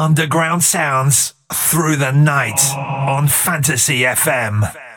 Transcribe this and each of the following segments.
Underground sounds through the night on Fantasy FM.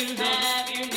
you? Have you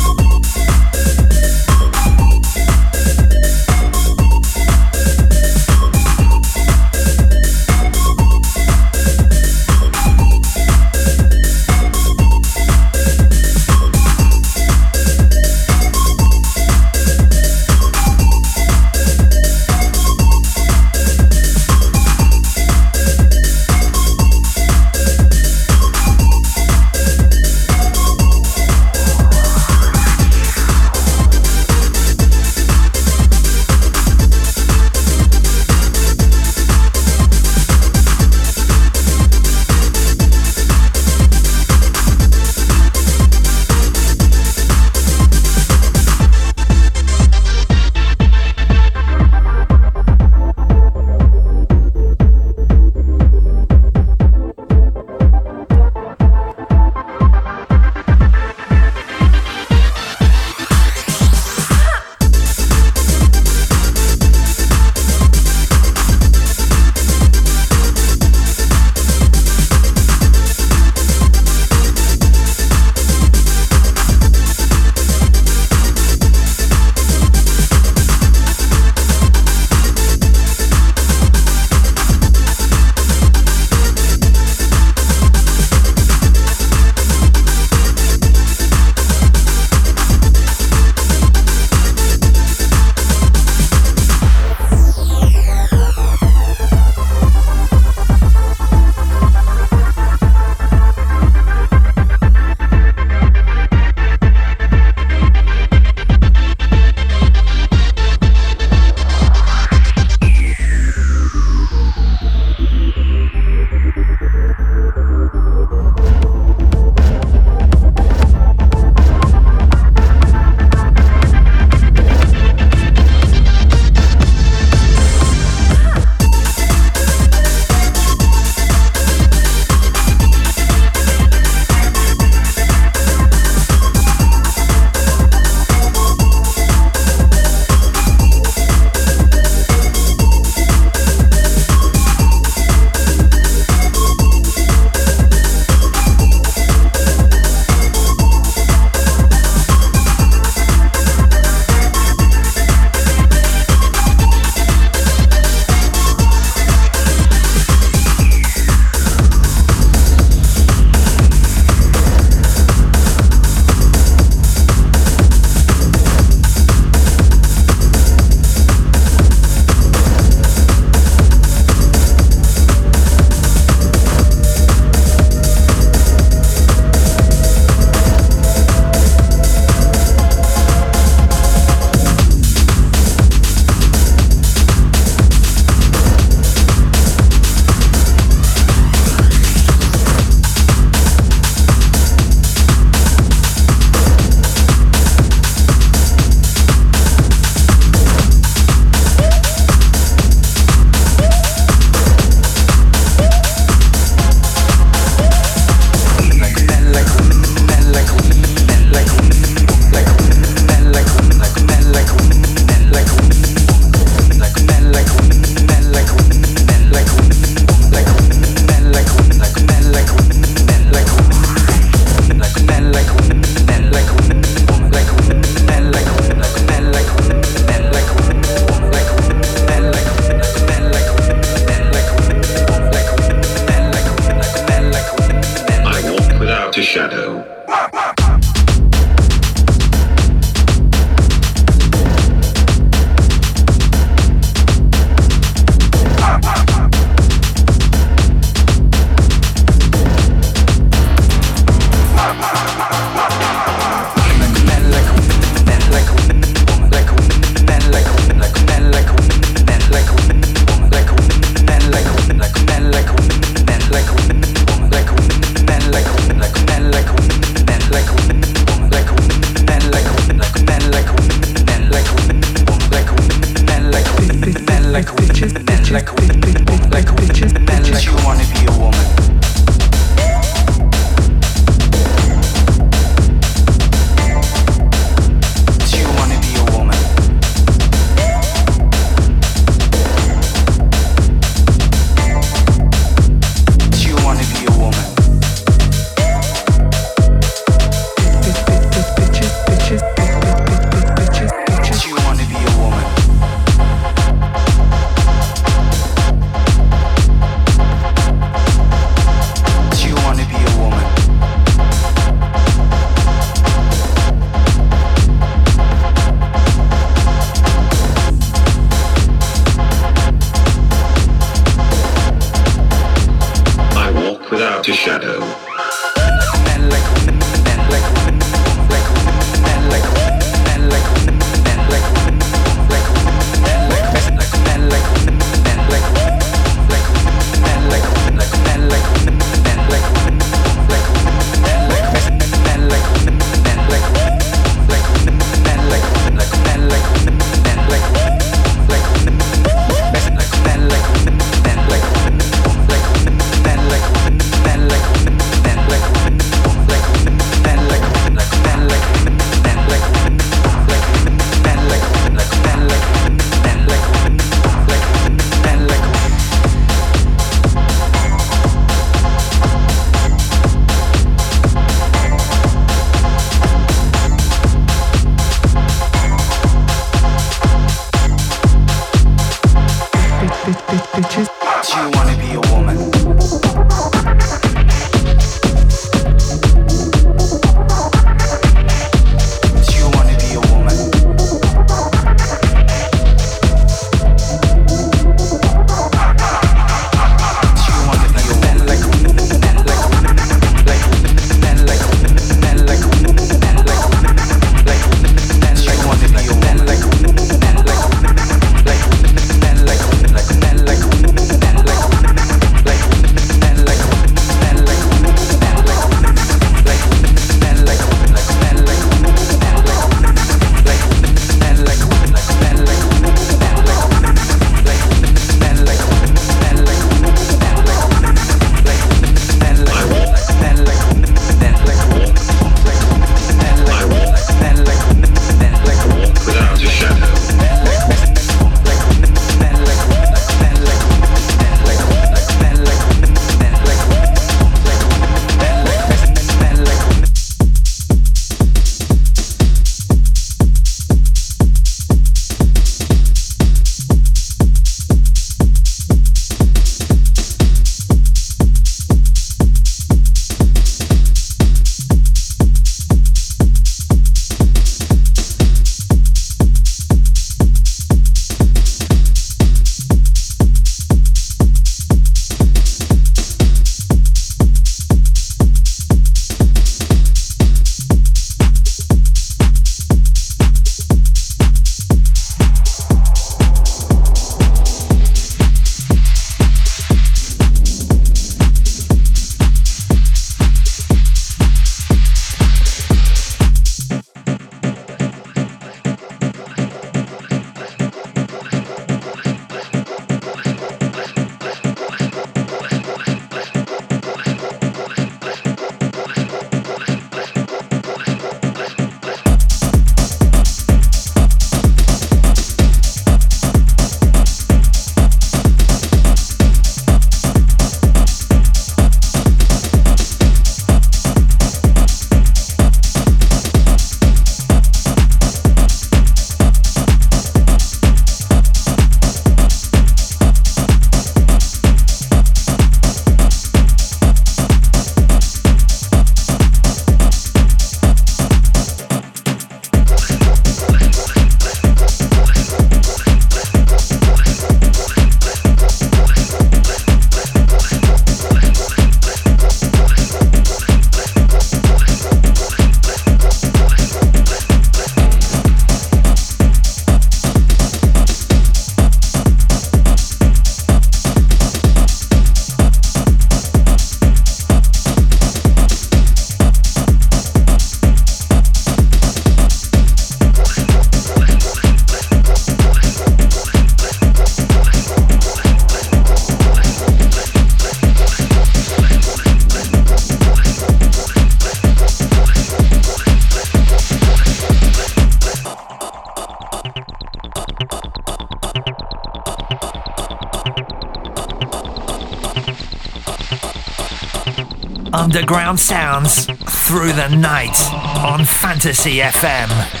underground sounds through the night on Fantasy FM.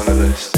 one of those.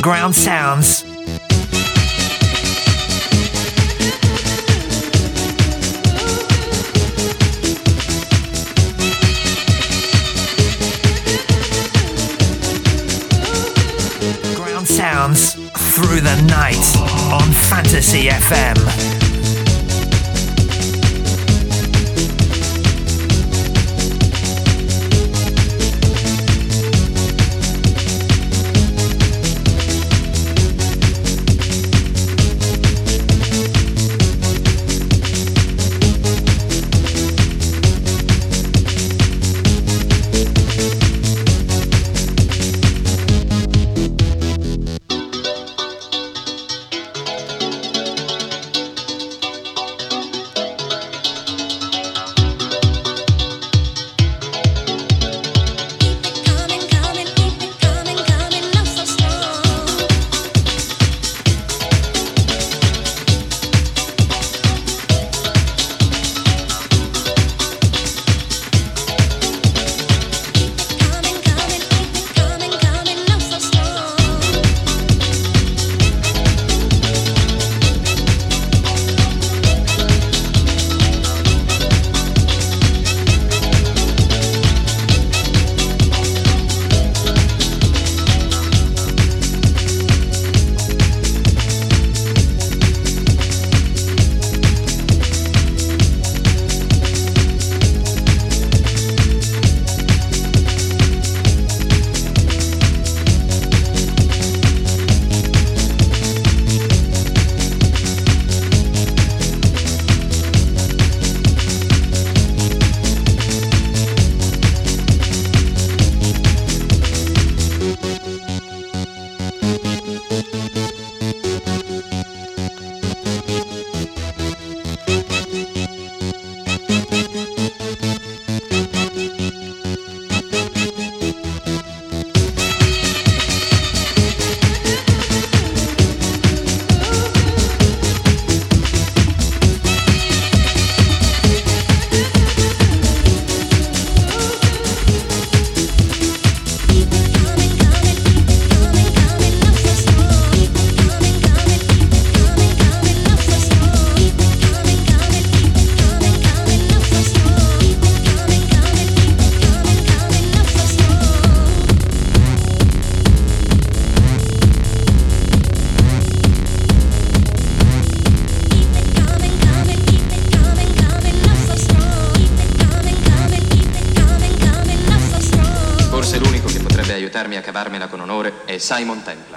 Underground mm-hmm. sounds. Simon Temple.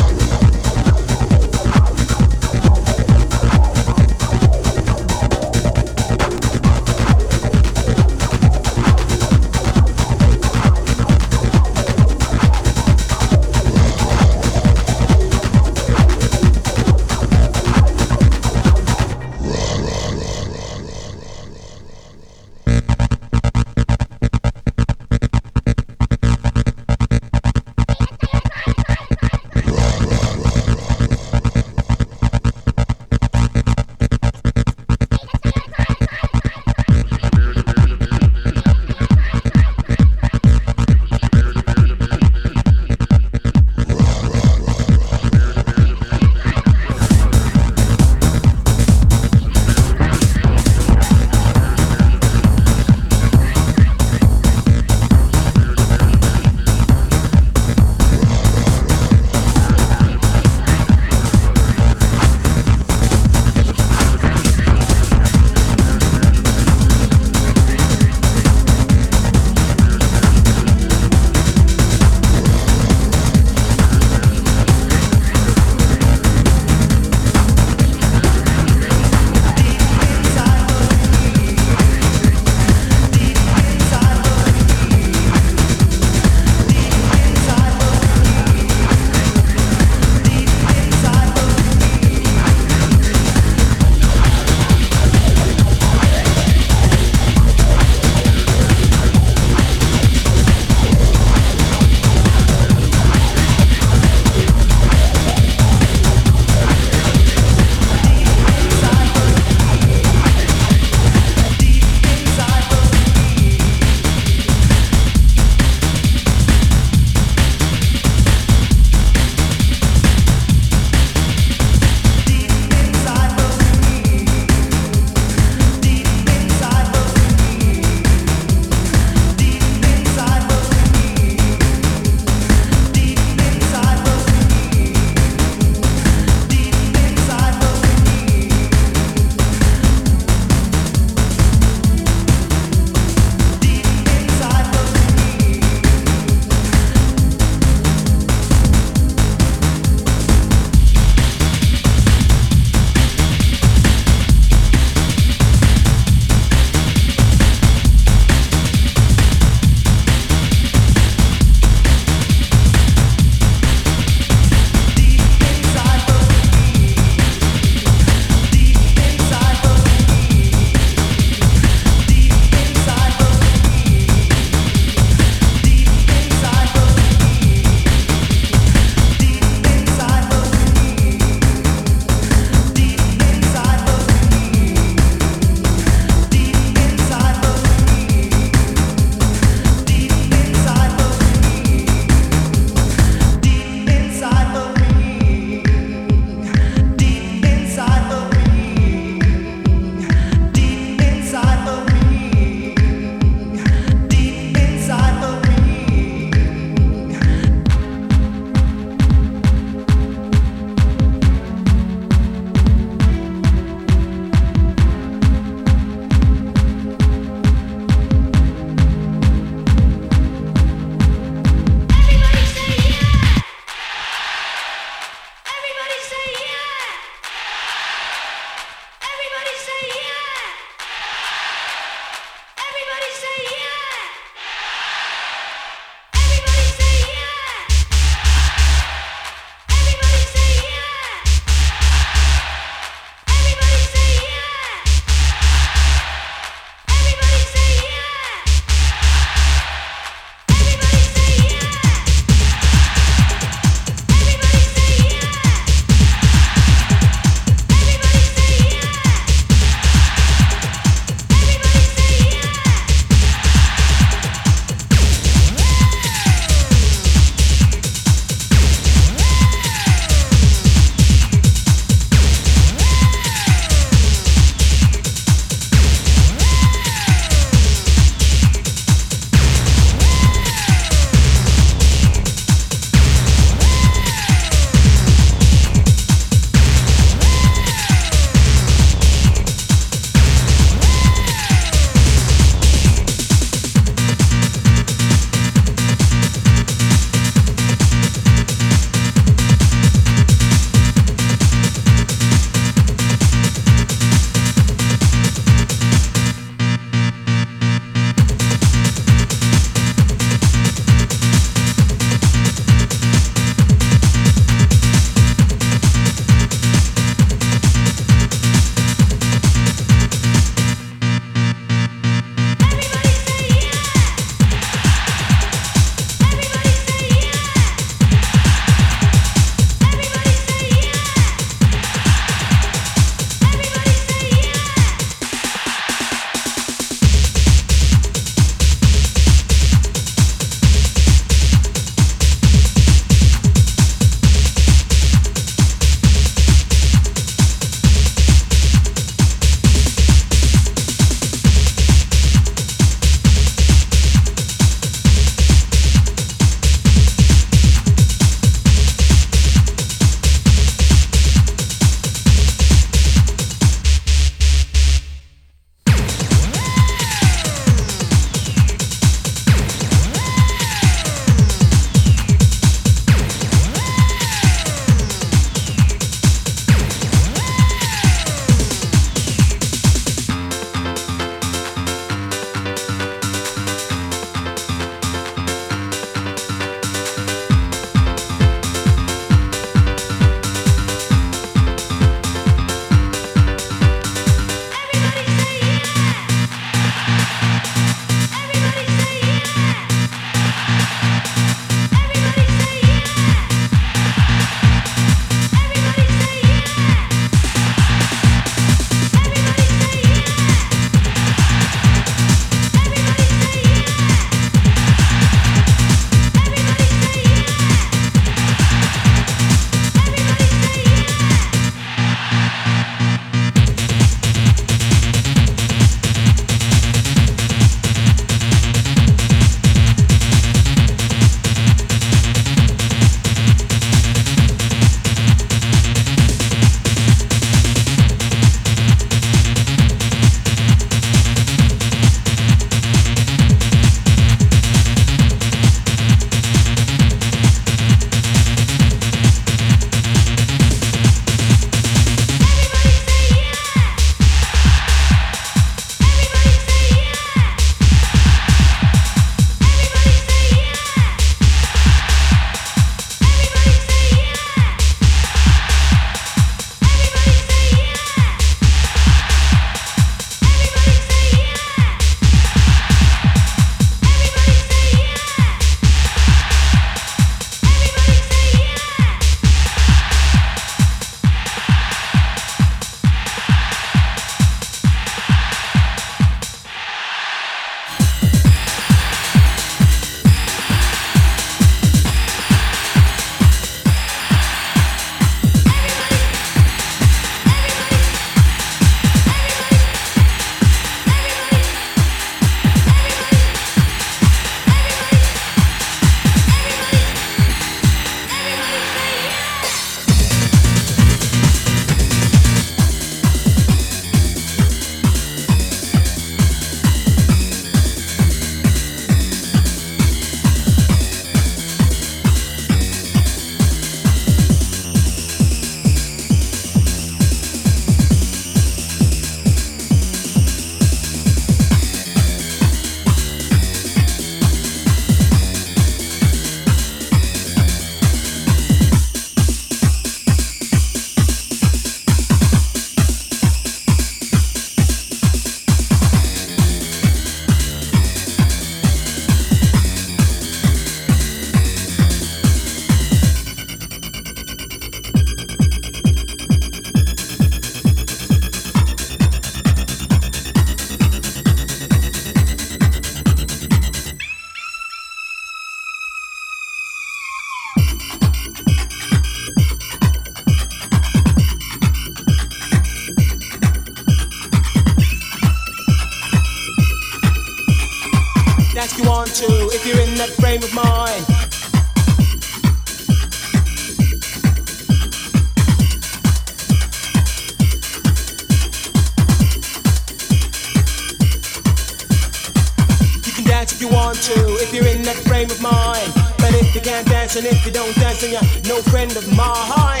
Don't dance, then you're no friend of mine.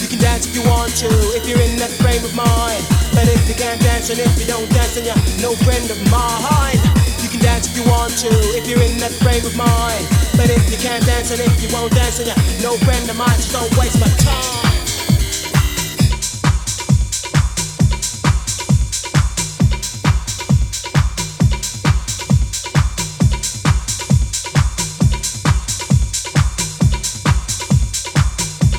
You can dance if you want to, if you're in that frame of mind. But if you can't dance and if you don't dance, then you're no friend of mine. You can dance if you want to, if you're in that frame of mind. But if you can't dance and if you won't dance, then you're no friend of mine. So don't waste my time.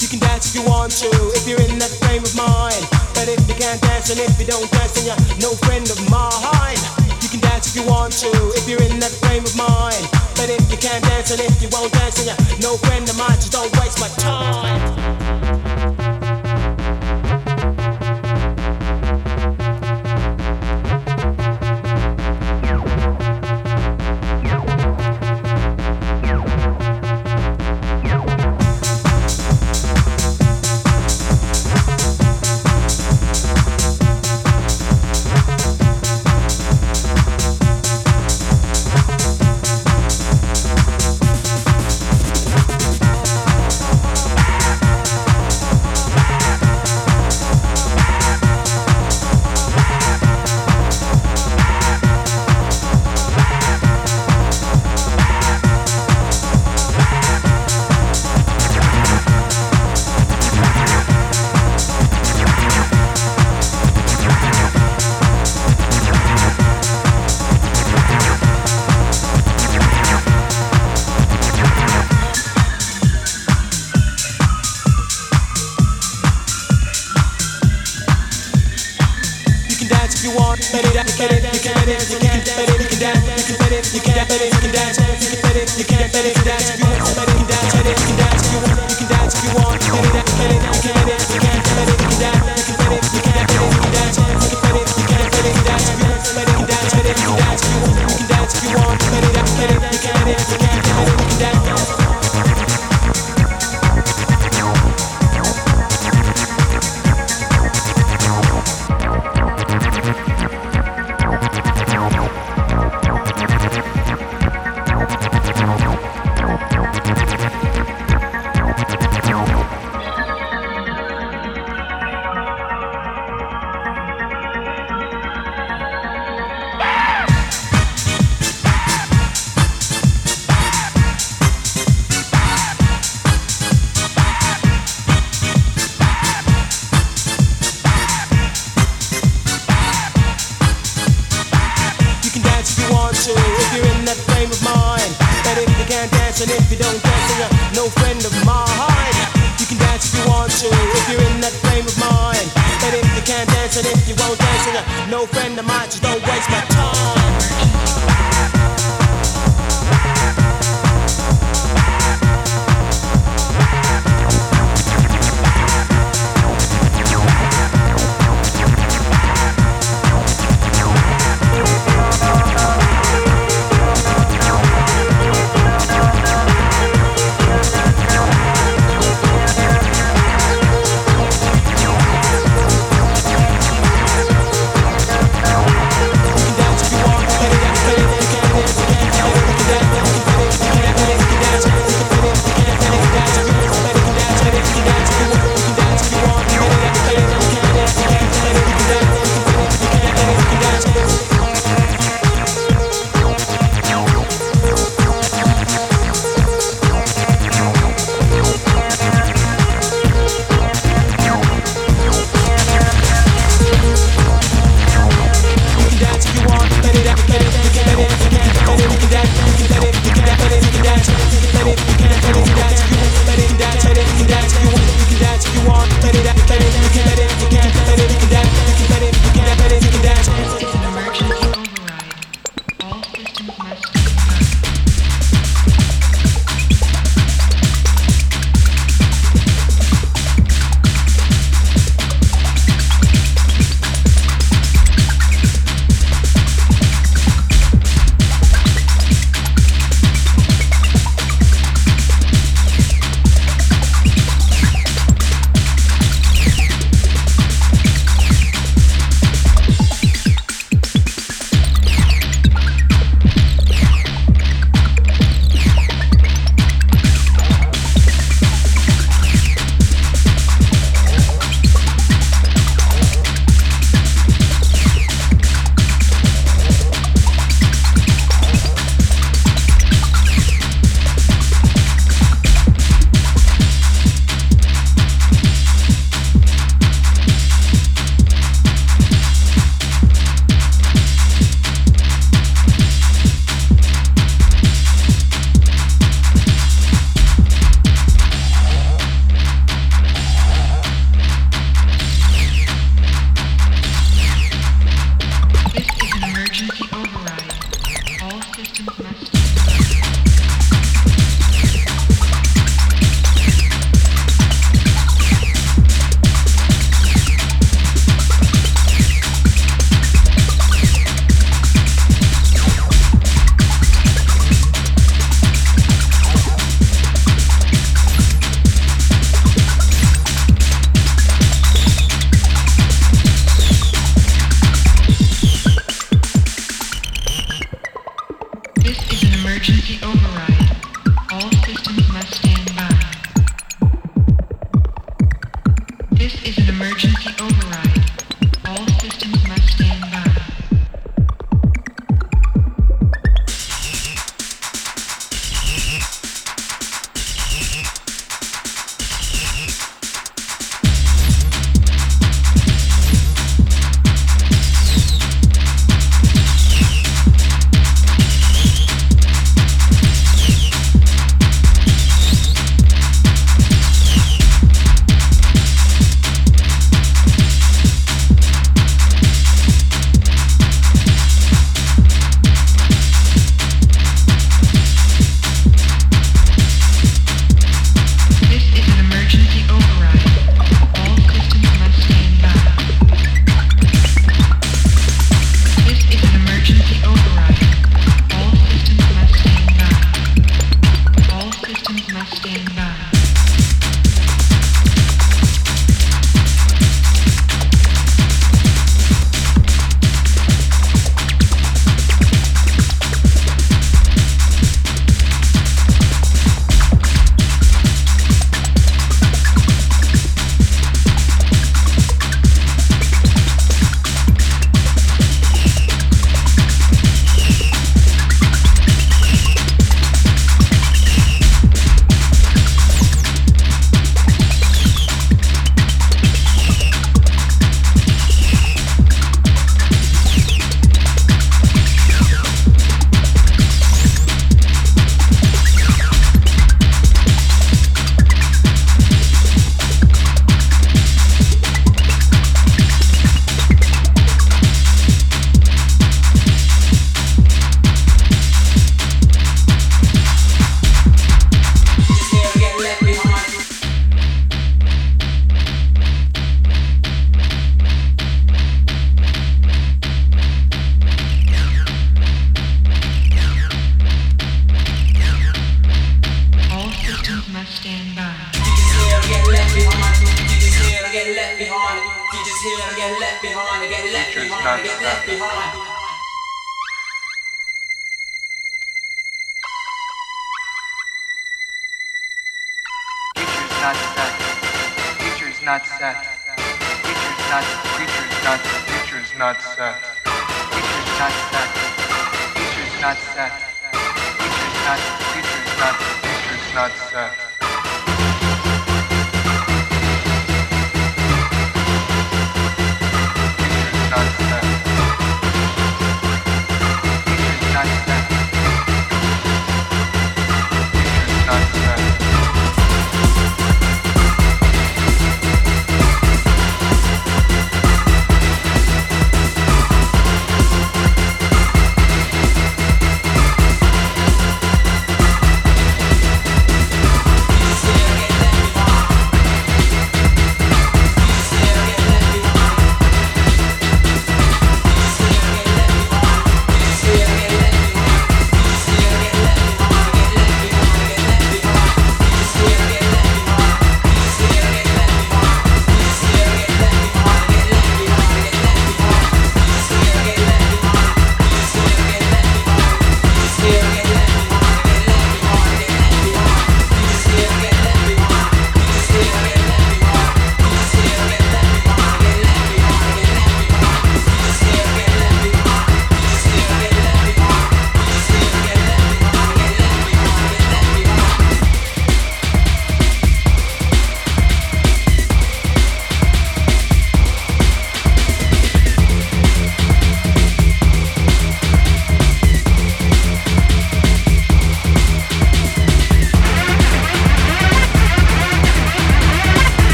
You can dance if you want to, if you're in that frame of mind. But if you can't dance and if you don't dance, then you're no friend of mine. You can dance if you want to, if you're in that frame of mind. If you can't dance and if you won't dance, then you're no friend of mine. Just don't waste my time.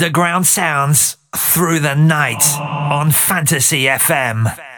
Underground sounds through the night on Fantasy FM.